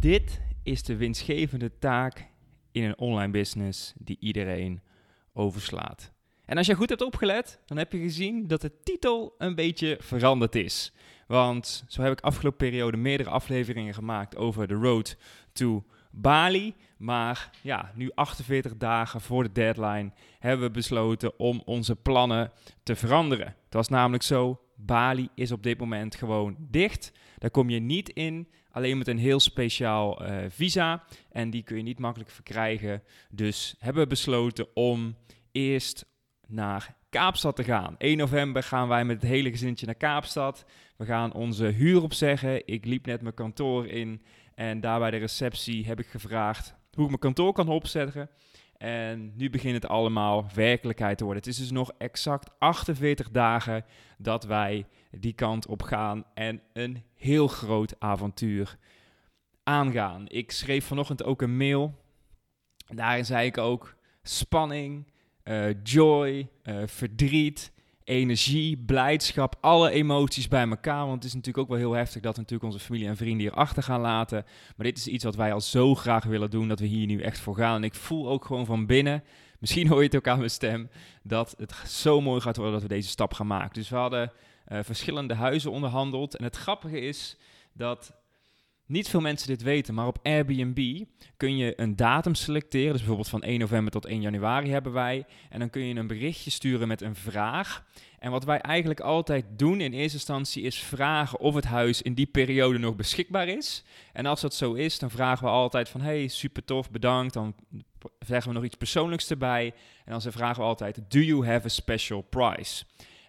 Dit is de winstgevende taak in een online business die iedereen overslaat. En als je goed hebt opgelet, dan heb je gezien dat de titel een beetje veranderd is. Want zo heb ik afgelopen periode meerdere afleveringen gemaakt over de road to Bali. Maar ja, nu 48 dagen voor de deadline hebben we besloten om onze plannen te veranderen. Het was namelijk zo, Bali is op dit moment gewoon dicht. Daar kom je niet in, alleen met een heel speciaal uh, visa. En die kun je niet makkelijk verkrijgen. Dus hebben we besloten om eerst naar Kaapstad te gaan. 1 november gaan wij met het hele gezinnetje naar Kaapstad. We gaan onze huur opzeggen. Ik liep net mijn kantoor in en daar bij de receptie heb ik gevraagd hoe ik mijn kantoor kan opzetten. En nu begint het allemaal werkelijkheid te worden. Het is dus nog exact 48 dagen dat wij die kant op gaan en een heel groot avontuur aangaan. Ik schreef vanochtend ook een mail. Daarin zei ik ook spanning, uh, joy, uh, verdriet, energie, blijdschap, alle emoties bij elkaar. Want het is natuurlijk ook wel heel heftig dat we natuurlijk onze familie en vrienden hier achter gaan laten. Maar dit is iets wat wij al zo graag willen doen, dat we hier nu echt voor gaan. En ik voel ook gewoon van binnen, misschien hoor je het ook aan mijn stem, dat het zo mooi gaat worden dat we deze stap gaan maken. Dus we hadden uh, verschillende huizen onderhandeld. En het grappige is dat niet veel mensen dit weten, maar op Airbnb kun je een datum selecteren. Dus bijvoorbeeld van 1 november tot 1 januari hebben wij. En dan kun je een berichtje sturen met een vraag. En wat wij eigenlijk altijd doen in eerste instantie is vragen of het huis in die periode nog beschikbaar is. En als dat zo is, dan vragen we altijd van hey, super tof, bedankt. Dan zeggen we nog iets persoonlijks erbij. En dan vragen we altijd, do you have a special price?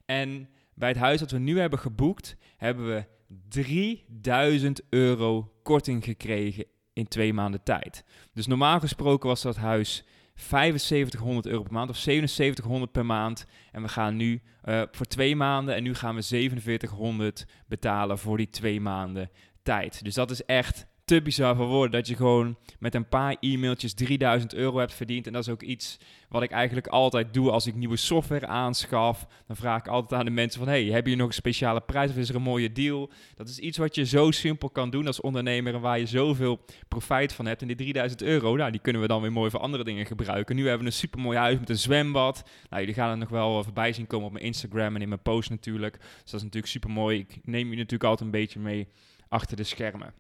En bij het huis dat we nu hebben geboekt, hebben we 3000 euro korting gekregen in twee maanden tijd. Dus normaal gesproken was dat huis 7500 euro per maand of 7700 per maand. En we gaan nu uh, voor twee maanden en nu gaan we 4700 betalen voor die twee maanden tijd. Dus dat is echt te bizar voor woorden dat je gewoon met een paar e-mailtjes 3000 euro hebt verdiend. En dat is ook iets wat ik eigenlijk altijd doe als ik nieuwe software aanschaf. Dan vraag ik altijd aan de mensen van, hey, heb je nog een speciale prijs of is er een mooie deal? Dat is iets wat je zo simpel kan doen als ondernemer en waar je zoveel profijt van hebt. En die 3000 euro, nou, die kunnen we dan weer mooi voor andere dingen gebruiken. Nu hebben we een super mooi huis met een zwembad. Nou, jullie gaan er nog wel voorbij zien komen op mijn Instagram en in mijn post natuurlijk. Dus dat is natuurlijk super mooi. Ik neem je natuurlijk altijd een beetje mee achter de schermen.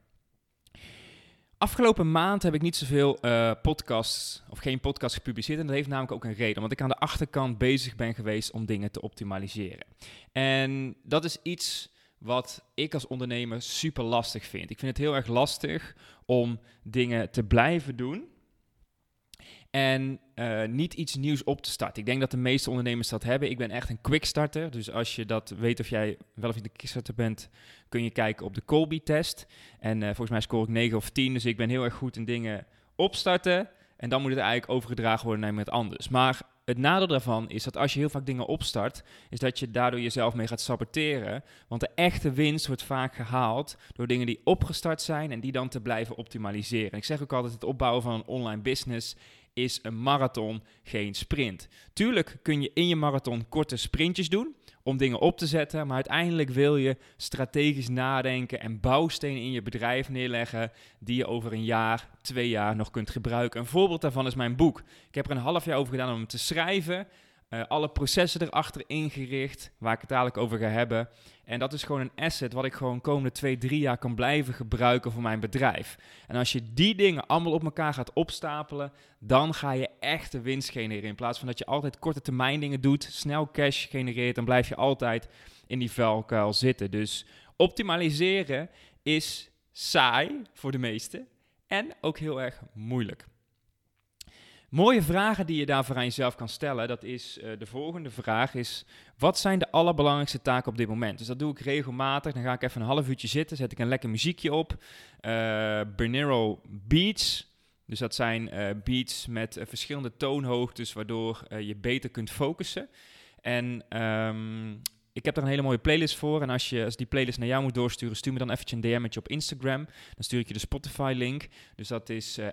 Afgelopen maand heb ik niet zoveel uh, podcasts of geen podcast gepubliceerd. En dat heeft namelijk ook een reden. Omdat ik aan de achterkant bezig ben geweest om dingen te optimaliseren. En dat is iets wat ik als ondernemer super lastig vind. Ik vind het heel erg lastig om dingen te blijven doen en uh, niet iets nieuws op te starten. Ik denk dat de meeste ondernemers dat hebben. Ik ben echt een quickstarter. Dus als je dat weet of jij wel of niet een quickstarter bent, kun je kijken op de Colby-test. En uh, volgens mij scoor ik 9 of 10. Dus ik ben heel erg goed in dingen opstarten. En dan moet het eigenlijk overgedragen worden naar iemand anders. Maar het nadeel daarvan is dat als je heel vaak dingen opstart, is dat je daardoor jezelf mee gaat saboteren. Want de echte winst wordt vaak gehaald door dingen die opgestart zijn en die dan te blijven optimaliseren. ik zeg ook altijd, het opbouwen van een online business is een marathon geen sprint. Tuurlijk kun je in je marathon korte sprintjes doen om dingen op te zetten, maar uiteindelijk wil je strategisch nadenken en bouwstenen in je bedrijf neerleggen die je over een jaar, twee jaar nog kunt gebruiken. Een voorbeeld daarvan is mijn boek. Ik heb er een half jaar over gedaan om hem te schrijven. Uh, alle processen erachter ingericht, waar ik het dadelijk over ga hebben. En dat is gewoon een asset wat ik gewoon komende twee, drie jaar kan blijven gebruiken voor mijn bedrijf. En als je die dingen allemaal op elkaar gaat opstapelen, dan ga je echt de winst genereren. In plaats van dat je altijd korte termijn dingen doet, snel cash genereert, dan blijf je altijd in die vuilkuil zitten. Dus optimaliseren is saai voor de meesten en ook heel erg moeilijk. Mooie vragen die je daarvoor aan jezelf kan stellen, dat is uh, de volgende vraag is, wat zijn de allerbelangrijkste taken op dit moment? Dus dat doe ik regelmatig, dan ga ik even een half uurtje zitten, zet ik een lekker muziekje op, uh, Bernero Beats, dus dat zijn uh, beats met verschillende toonhoogtes, waardoor je beter kunt focussen. En um, ik heb daar een hele mooie playlist voor. En als je als die playlist naar jou moet doorsturen, stuur me dan eventjes een DM'tje op Instagram. Dan stuur ik je de Spotify-link. Dus dat is uh,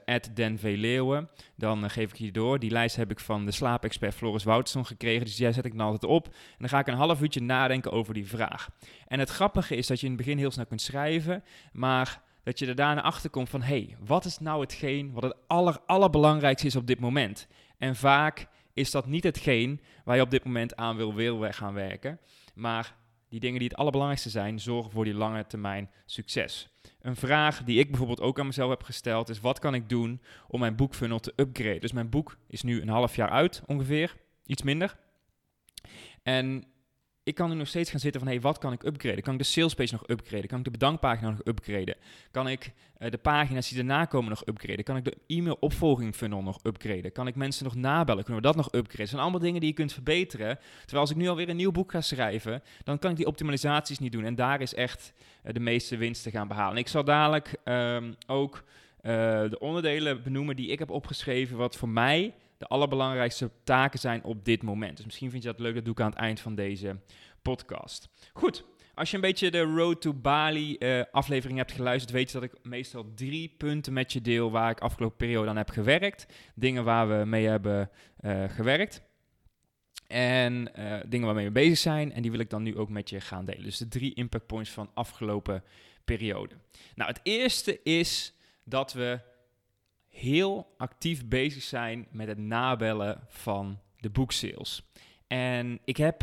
Dan uh, geef ik je door. Die lijst heb ik van de slaapexpert Floris Woutson gekregen. Dus jij zet ik dan altijd op. En dan ga ik een half uurtje nadenken over die vraag. En het grappige is dat je in het begin heel snel kunt schrijven. Maar dat je er daarna achter komt van... hey, wat is nou hetgeen wat het aller, allerbelangrijkste is op dit moment? En vaak is dat niet hetgeen waar je op dit moment aan wil, wil gaan werken. Maar die dingen die het allerbelangrijkste zijn, zorgen voor die lange termijn succes. Een vraag die ik bijvoorbeeld ook aan mezelf heb gesteld is: wat kan ik doen om mijn boekfunnel te upgraden? Dus mijn boek is nu een half jaar uit ongeveer, iets minder. En ik kan nu nog steeds gaan zitten van, hey, wat kan ik upgraden? Kan ik de salespage nog upgraden? Kan ik de bedankpagina nog upgraden? Kan ik uh, de pagina's die erna komen nog upgraden? Kan ik de e-mail opvolging funnel nog upgraden? Kan ik mensen nog nabellen? Kunnen we dat nog upgraden? Dat zijn allemaal dingen die je kunt verbeteren. Terwijl als ik nu alweer een nieuw boek ga schrijven, dan kan ik die optimalisaties niet doen. En daar is echt uh, de meeste winst te gaan behalen. En ik zal dadelijk um, ook uh, de onderdelen benoemen die ik heb opgeschreven, wat voor mij de allerbelangrijkste taken zijn op dit moment. Dus misschien vind je dat leuk, dat doe ik aan het eind van deze podcast. Goed, als je een beetje de Road to Bali uh, aflevering hebt geluisterd, weet je dat ik meestal drie punten met je deel waar ik afgelopen periode aan heb gewerkt. Dingen waar we mee hebben uh, gewerkt. En uh, dingen waarmee we bezig zijn. En die wil ik dan nu ook met je gaan delen. Dus de drie impact points van afgelopen periode. Nou, het eerste is dat we heel actief bezig zijn met het nabellen van de boeksales. En ik heb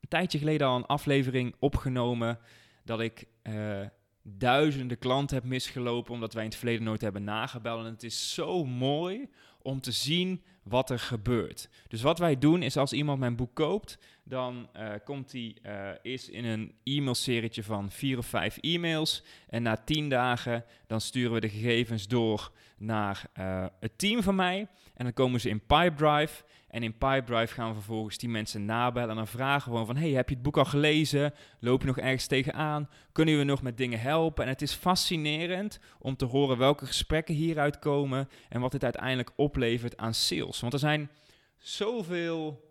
een tijdje geleden al een aflevering opgenomen dat ik uh, duizenden klanten heb misgelopen omdat wij in het verleden nooit hebben nagebeld. En het is zo mooi om te zien wat er gebeurt. Dus wat wij doen is als iemand mijn boek koopt, dan uh, komt hij uh, in een e-mailserietje van vier of vijf e-mails. En na tien dagen dan sturen we de gegevens door naar uh, het team van mij. En dan komen ze in Pipedrive. En in Pipedrive gaan we vervolgens die mensen nabellen en dan vragen gewoon van... hey, heb je het boek al gelezen? Loop je nog ergens tegenaan? Kunnen we nog met dingen helpen? En het is fascinerend om te horen welke gesprekken hieruit komen... en wat dit uiteindelijk oplevert aan sales. Want er zijn zoveel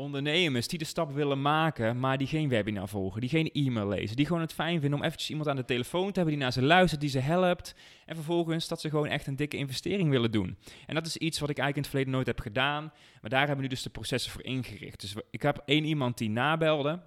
ondernemers die de stap willen maken, maar die geen webinar volgen, die geen e-mail lezen, die gewoon het fijn vinden om eventjes iemand aan de telefoon te hebben die naar ze luistert, die ze helpt en vervolgens dat ze gewoon echt een dikke investering willen doen. En dat is iets wat ik eigenlijk in het verleden nooit heb gedaan, maar daar hebben we nu dus de processen voor ingericht. Dus ik heb één iemand die nabelde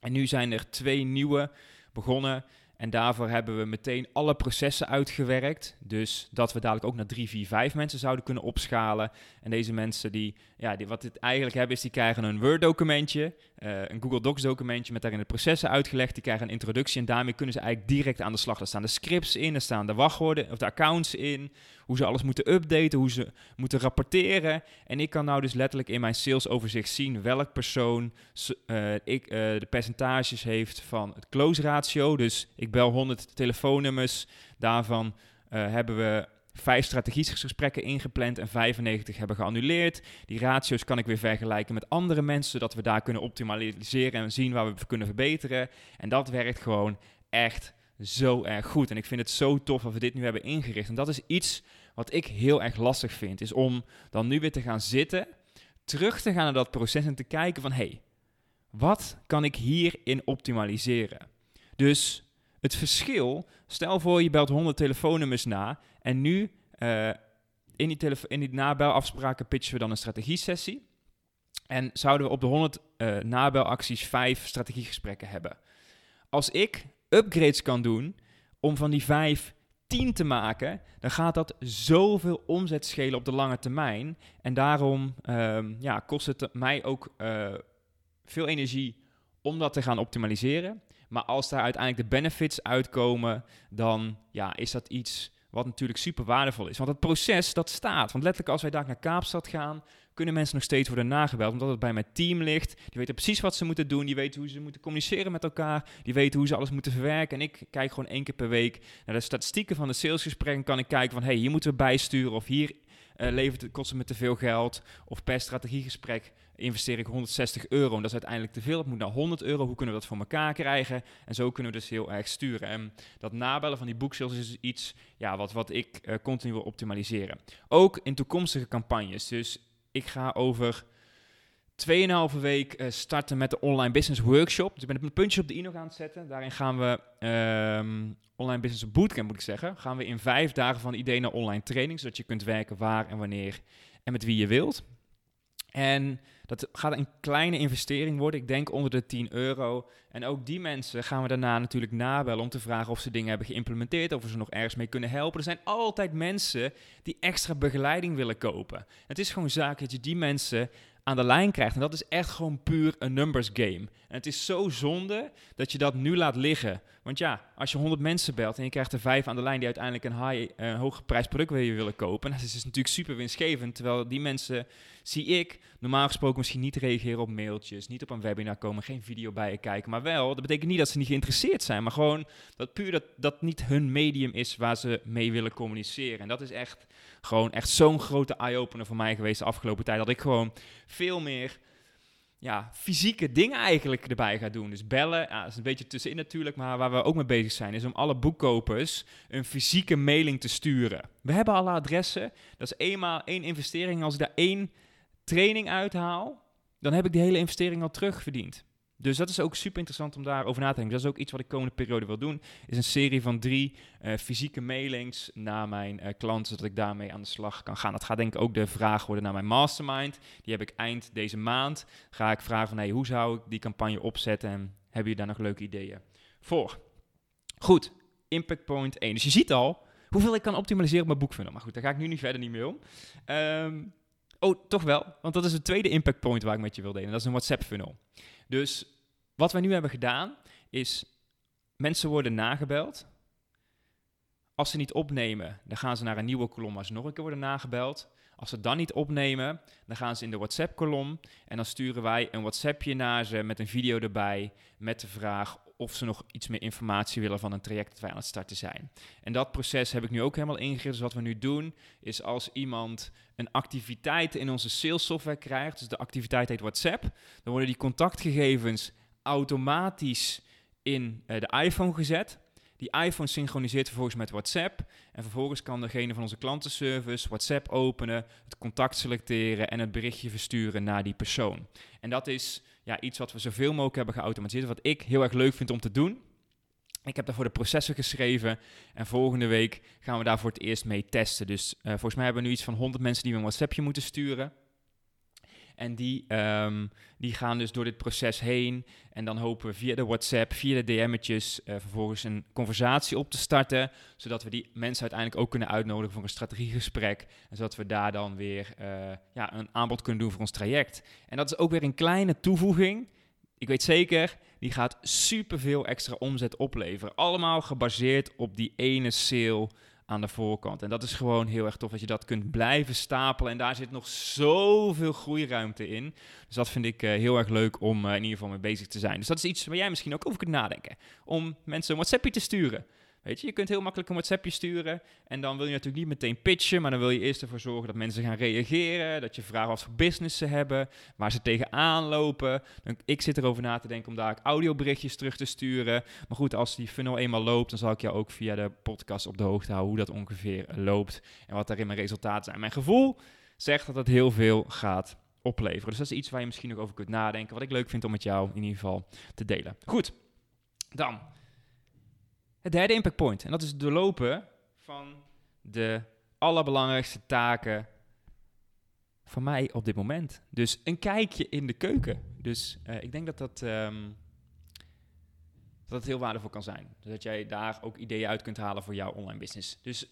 en nu zijn er twee nieuwe begonnen en daarvoor hebben we meteen alle processen uitgewerkt. Dus dat we dadelijk ook naar 3, 4, 5 mensen zouden kunnen opschalen. En deze mensen die, ja, die, wat het eigenlijk hebben is, die krijgen een Word-documentje, uh, een Google Docs-documentje met daarin de processen uitgelegd. Die krijgen een introductie en daarmee kunnen ze eigenlijk direct aan de slag. Er staan de scripts in, er staan de wachtwoorden of de accounts in, hoe ze alles moeten updaten, hoe ze moeten rapporteren. En ik kan nou dus letterlijk in mijn salesoverzicht zien welk persoon uh, ik, uh, de percentages heeft van het close ratio. Dus ik bel 100 telefoonnummers, daarvan hebben we vijf strategische gesprekken ingepland en 95 hebben geannuleerd. Die ratio's kan ik weer vergelijken met andere mensen, zodat we daar kunnen optimaliseren en zien waar we kunnen verbeteren. En dat werkt gewoon echt zo erg goed. En ik vind het zo tof dat we dit nu hebben ingericht. En dat is iets wat ik heel erg lastig vind, is om dan nu weer te gaan zitten, terug te gaan naar dat proces en te kijken van, hey, wat kan ik hierin optimaliseren? Dus het verschil, stel voor je belt 100 telefoonnummers na en nu uh, in, die in die nabelafspraken pitchen we dan een strategie-sessie. En zouden we op de 100 uh, eh, nabelacties vijf strategiegesprekken hebben. Als ik upgrades kan doen om van die vijf 10 te maken, dan gaat dat zoveel omzet schelen op de lange termijn. En daarom um, ja, kost het mij ook uh, veel energie om dat te gaan optimaliseren. Maar als daar uiteindelijk de benefits uitkomen, dan ja, is dat iets wat natuurlijk super waardevol is. Want het proces, dat staat. Want letterlijk als wij daar naar Kaapstad gaan, kunnen mensen nog steeds worden nagebeld. Omdat het bij mijn team ligt. Die weten precies wat ze moeten doen. Die weten hoe ze moeten communiceren met elkaar. Die weten hoe ze alles moeten verwerken. En ik kijk gewoon één keer per week naar de statistieken van de salesgesprekken. Kan ik kijken van, hey, hier moeten we bijsturen. Of hier eh, levert het, kost het me te veel geld. Of per strategiegesprek investeer ik 160 euro en dat is uiteindelijk te veel. Het moet naar 100 euro. Hoe kunnen we dat voor elkaar krijgen? En zo kunnen we dus heel erg sturen. En dat nabellen van die boeksales is iets ja, wat, wat ik uh, continu wil optimaliseren. Ook in toekomstige campagnes. Dus ik ga over 2,5 week uh, starten met de online business workshop. Dus ik ben een puntje op de i nog aan het zetten. Daarin gaan we um, online business bootcamp moet ik zeggen. Gaan we in vijf dagen van idee naar online training, zodat je kunt werken waar en wanneer en met wie je wilt. En dat gaat een kleine investering worden. Ik denk onder de 10 euro. En ook die mensen gaan we daarna natuurlijk nabellen om te vragen of ze dingen hebben geïmplementeerd, of we ze nog ergens mee kunnen helpen. Er zijn altijd mensen die extra begeleiding willen kopen. Het is gewoon zaak dat je die mensen aan de lijn krijgt. En dat is echt gewoon puur een numbers game. En het is zo zonde dat je dat nu laat liggen. Want ja, als je 100 mensen belt en je krijgt er vijf aan de lijn die uiteindelijk een high, uh, prijs product willen kopen, dat is natuurlijk super winstgevend. Terwijl die mensen, zie ik, normaal gesproken misschien niet reageren op mailtjes, niet op een webinar komen, geen video bij je kijken. Maar wel, dat betekent niet dat ze niet geïnteresseerd zijn, maar gewoon dat puur dat, dat niet hun medium is waar ze mee willen communiceren. En dat is echt gewoon echt zo'n grote eye-opener voor mij geweest de afgelopen tijd. Dat ik gewoon veel meer ja, fysieke dingen eigenlijk erbij ga doen. Dus bellen, ja, dat is een beetje tussenin natuurlijk, maar waar we ook mee bezig zijn, is om alle boekkopers een fysieke mailing te sturen. We hebben alle adressen, dat is eenmaal één investering. Als ik daar één training uithaal, dan heb ik die hele investering al terugverdiend. Dus dat is ook super interessant om daarover na te denken. Dat is ook iets wat ik komende periode wil doen. Is een serie van drie uh, fysieke mailings naar mijn uh, klanten, zodat ik daarmee aan de slag kan gaan. Dat gaat denk ik ook de vraag worden naar mijn mastermind. Die heb ik eind deze maand. Ga ik vragen van, hey, hoe zou ik die campagne opzetten en hebben je daar nog leuke ideeën voor? Goed, impact point 1. Dus je ziet al hoeveel ik kan optimaliseren op mijn boekfunnel. Maar goed, daar ga ik nu niet verder niet mee om. Um, oh, toch wel, want dat is het tweede impact point waar ik met je wil delen. Dat is een WhatsApp funnel. Dus wat wij nu hebben gedaan is mensen worden nagebeld. Als ze niet opnemen, dan gaan ze naar een nieuwe kolom waar ze nog een keer worden nagebeld. Als ze dan niet opnemen, dan gaan ze in de WhatsApp-kolom en dan sturen wij een WhatsAppje naar ze met een video erbij met de vraag of ze nog iets meer informatie willen van een traject dat wij aan het starten zijn. En dat proces heb ik nu ook helemaal ingericht. Dus wat we nu doen, is als iemand een activiteit in onze sales software krijgt, dus de activiteit heet WhatsApp, dan worden die contactgegevens automatisch in uh, de iPhone gezet. Die iPhone synchroniseert vervolgens met WhatsApp. En vervolgens kan degene van onze klantenservice WhatsApp openen, het contact selecteren en het berichtje versturen naar die persoon. En dat is ja, iets wat we zoveel mogelijk hebben geautomatiseerd. Wat ik heel erg leuk vind om te doen. Ik heb daarvoor de processen geschreven en volgende week gaan we daar voor het eerst mee testen. Dus uh, volgens mij hebben we nu iets van 100 mensen die we een WhatsAppje moeten sturen. En die, um, die gaan dus door dit proces heen. En dan hopen we via de WhatsApp, via de DM'tjes, uh, vervolgens een conversatie op te starten. Zodat we die mensen uiteindelijk ook kunnen uitnodigen voor een strategiegesprek. En zodat we daar dan weer uh, ja, een aanbod kunnen doen voor ons traject. En dat is ook weer een kleine toevoeging. Ik weet zeker, die gaat superveel extra omzet opleveren. Allemaal gebaseerd op die ene sale aan de voorkant. En dat is gewoon heel erg tof dat je dat kunt blijven stapelen. En daar zit nog zoveel groeiruimte in. Dus dat vind ik uh, heel erg leuk om uh, in ieder geval mee bezig te zijn. Dus dat is iets waar jij misschien ook over kunt nadenken. Om mensen een WhatsAppje te sturen. Weet je, je kunt heel makkelijk een WhatsAppje sturen. En dan wil je natuurlijk niet meteen pitchen, maar dan wil je eerst ervoor zorgen dat mensen gaan reageren. Dat je vraagt wat voor business ze hebben, waar ze tegenaan lopen. Ik zit erover na te denken om daar audioberichtjes terug te sturen. Maar goed, als die funnel eenmaal loopt, dan zal ik jou ook via de podcast op de hoogte houden hoe dat ongeveer loopt. En wat daarin mijn resultaten zijn. Mijn gevoel zegt dat het heel veel gaat opleveren. Dus dat is iets waar je misschien nog over kunt nadenken. Wat ik leuk vind om met jou in ieder geval te delen. Goed, dan het derde impact point. En dat is het doorlopen van de allerbelangrijkste taken van mij op dit moment. Dus een kijkje in de keuken. Dus uh, ik denk dat dat, um, dat het heel waardevol kan zijn. Dat jij daar ook ideeën uit kunt halen voor jouw online business. Dus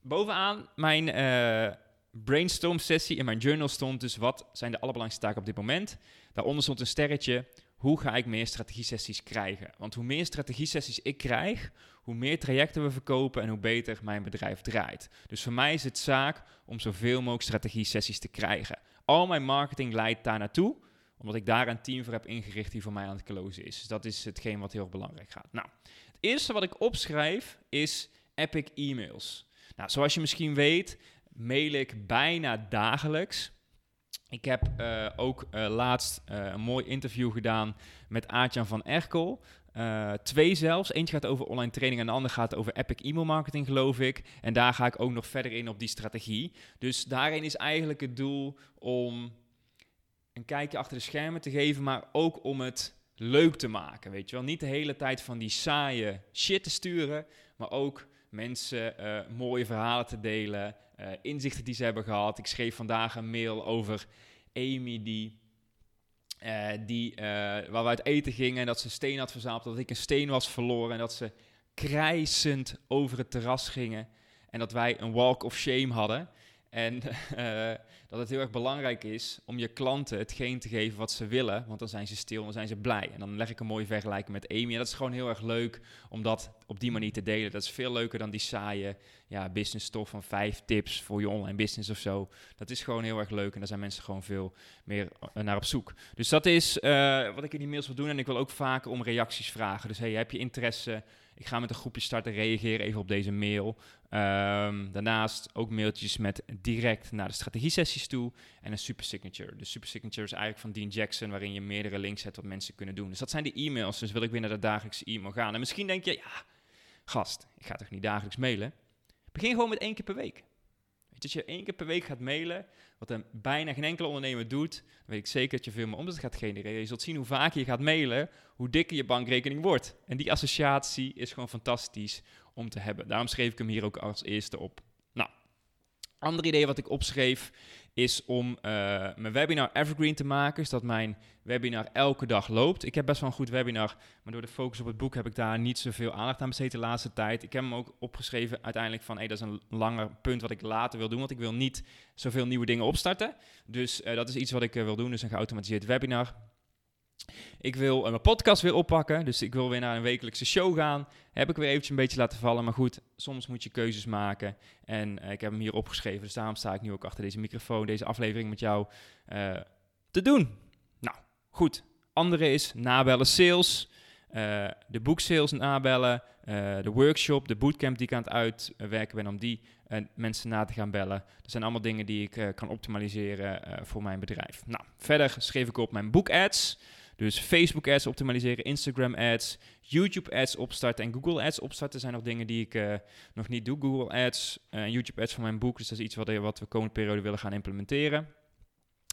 bovenaan mijn uh, brainstorm sessie in mijn journal stond dus wat zijn de allerbelangrijkste taken op dit moment. Daaronder stond een sterretje hoe ga ik meer strategie-sessies krijgen? Want hoe meer strategie-sessies ik krijg, hoe meer trajecten we verkopen en hoe beter mijn bedrijf draait. Dus voor mij is het zaak om zoveel mogelijk strategie-sessies te krijgen. Al mijn marketing leidt daar naartoe, omdat ik daar een team voor heb ingericht die voor mij aan het closen is. Dus dat is hetgeen wat heel belangrijk gaat. Nou, het eerste wat ik opschrijf is epic e-mails. Nou, zoals je misschien weet, mail ik bijna dagelijks. Ik heb uh, ook uh, laatst uh, een mooi interview gedaan met Aartjan van Erkel. twee zelfs. Eentje gaat over online training en de andere gaat over epic e-mail marketing, geloof ik. En daar ga ik ook nog verder in op die strategie. Dus daarin is eigenlijk het doel om een kijkje achter de schermen te geven, maar ook om het leuk te maken. Weet je wel, niet de hele tijd van die saaie shit te sturen, maar ook mensen mooie verhalen te delen, uh, inzichten die ze hebben gehad. Ik schreef vandaag een mail over Amy die, uh, die uh, waar we uit eten gingen en dat ze een steen had verzameld, dat ik een steen was verloren en dat ze krijsend over het terras gingen en dat wij een walk of shame hadden. En dat het heel erg belangrijk is om je klanten hetgeen te geven wat ze willen, want dan zijn ze stil en dan zijn ze blij. En dan leg ik een mooie vergelijking met Amy. En dat is gewoon heel erg leuk om dat op die manier te delen. Dat is veel leuker dan die saaie ja, business stof van vijf tips voor je online business of zo. Dat is gewoon heel erg leuk en daar zijn mensen gewoon veel meer eh, naar op zoek. Dus dat is uh, wat ik in die mails wil doen. En ik wil ook vaker om reacties vragen. Dus hey, heb je interesse? Ik ga met een groepje starten, reageer even op deze mail. Um, daarnaast ook mailtjes met direct naar de strategie-sessies toe en een super signature. De super signature is eigenlijk van Dean Jackson, waarin je meerdere links hebt wat mensen kunnen doen. Dus dat zijn de e-mails. Dus wil ik weer naar de dagelijkse e-mail gaan. En misschien denk je, ja, gast, ik ga toch niet dagelijks mailen? Begin gewoon met één keer per week. Weet als je één keer per week gaat mailen, wat een bijna geen enkele ondernemer doet, weet ik zeker dat je veel meer omzet gaat genereren. Je zult zien hoe vaker je gaat mailen, hoe dikker je bankrekening wordt. En die associatie is gewoon fantastisch om te hebben. Daarom schreef ik hem hier ook als eerste op. Nou, ander idee wat ik opschreef is om uh, mijn webinar evergreen te maken, zodat mijn webinar elke dag loopt. Ik heb best wel een goed webinar, maar door de focus op het boek heb ik daar niet zoveel aandacht aan besteed de laatste tijd. Ik heb hem ook opgeschreven uiteindelijk van, hey, dat is een langer punt wat ik later wil doen, want ik wil niet zoveel nieuwe dingen opstarten. Dus uh, dat is iets wat ik uh, wil doen, dus een geautomatiseerd webinar. Ik wil mijn podcast weer oppakken, dus ik wil weer naar een wekelijkse show gaan. Heb ik weer eventjes een beetje laten vallen, maar goed, soms moet je keuzes maken. En uh, ik heb hem hier opgeschreven, dus daarom sta ik nu ook achter deze microfoon, deze aflevering met jou uh, te doen. Nou, goed. Andere is nabellen sales, uh, de boeksales nabellen, de workshop, de bootcamp die ik aan het uitwerken ben om die mensen na te gaan bellen. Dat zijn allemaal dingen die ik kan optimaliseren voor mijn bedrijf. Nou, verder schreef ik op mijn boekads. Dus Facebook ads optimaliseren, Instagram ads, YouTube ads opstarten en Google ads opstarten zijn nog dingen die ik uh, nog niet doe. Google ads en uh, YouTube ads van mijn boek, dus dat is iets wat, wat we komende periode willen gaan implementeren.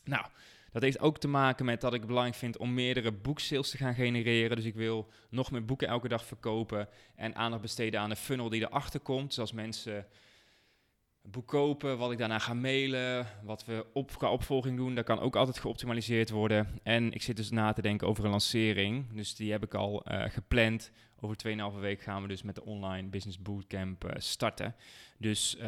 Nou, dat heeft ook te maken met dat ik het belangrijk vind om meerdere boeksales te gaan genereren. Dus ik wil nog meer boeken elke dag verkopen en aandacht besteden aan de funnel die erachter komt. Zoals mensen boek kopen, wat ik daarna ga mailen, wat we op, opvolging doen, dat kan ook altijd geoptimaliseerd worden. En ik zit dus na te denken over een lancering, dus die heb ik al uh, gepland. Over 2,5 week gaan we dus met de online business bootcamp uh, starten. Dus uh,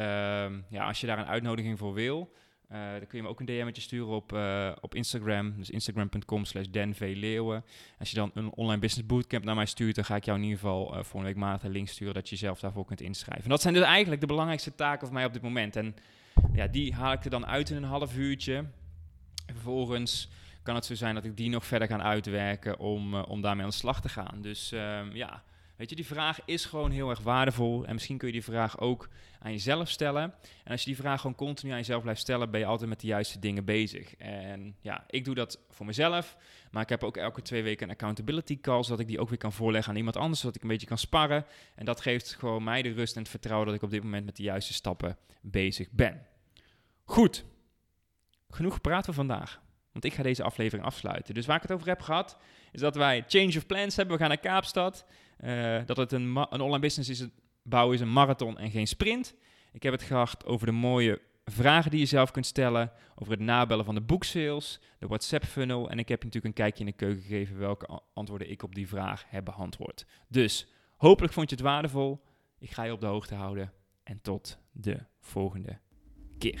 ja, als je daar een uitnodiging voor wil, uh, dan kun je me ook een DM'tje sturen op, uh, op Instagram. Dus instagram.com slash denvleeuwen. Als je dan een online business bootcamp naar mij stuurt, dan ga ik jou in ieder geval uh, volgende week maandag een link sturen dat je jezelf daarvoor kunt inschrijven. En dat zijn dus eigenlijk de belangrijkste taken voor mij op dit moment. En ja, die haal ik er dan uit in een half uurtje. En vervolgens kan het zo zijn dat ik die nog verder ga uitwerken om, om daarmee aan de slag te gaan. Dus ehm, ja, Weet je, die vraag is gewoon heel erg waardevol. En misschien kun je die vraag ook aan jezelf stellen. En als je die vraag gewoon continu aan jezelf blijft stellen, ben je altijd met de juiste dingen bezig. En ja, ik doe dat voor mezelf. Maar ik heb ook elke twee weken een accountability call, zodat ik die ook weer kan voorleggen aan iemand anders, zodat ik een beetje kan sparren. En dat geeft gewoon mij de rust en het vertrouwen dat ik op dit moment met de juiste stappen bezig ben. Goed, genoeg gepraat voor vandaag. Want ik ga deze aflevering afsluiten. Dus waar ik het over heb gehad, is dat wij change of plans hebben. We gaan naar Kaapstad. Uh, dat het een, een online business is, bouwen is een marathon en geen sprint. Ik heb het gehad over de mooie vragen die je zelf kunt stellen, over het nabellen van de boeksales, de WhatsApp funnel en ik heb je natuurlijk een kijkje in de keuken gegeven welke antwoorden ik op die vraag heb beantwoord. Dus hopelijk vond je het waardevol. Ik ga je op de hoogte houden en tot de volgende keer.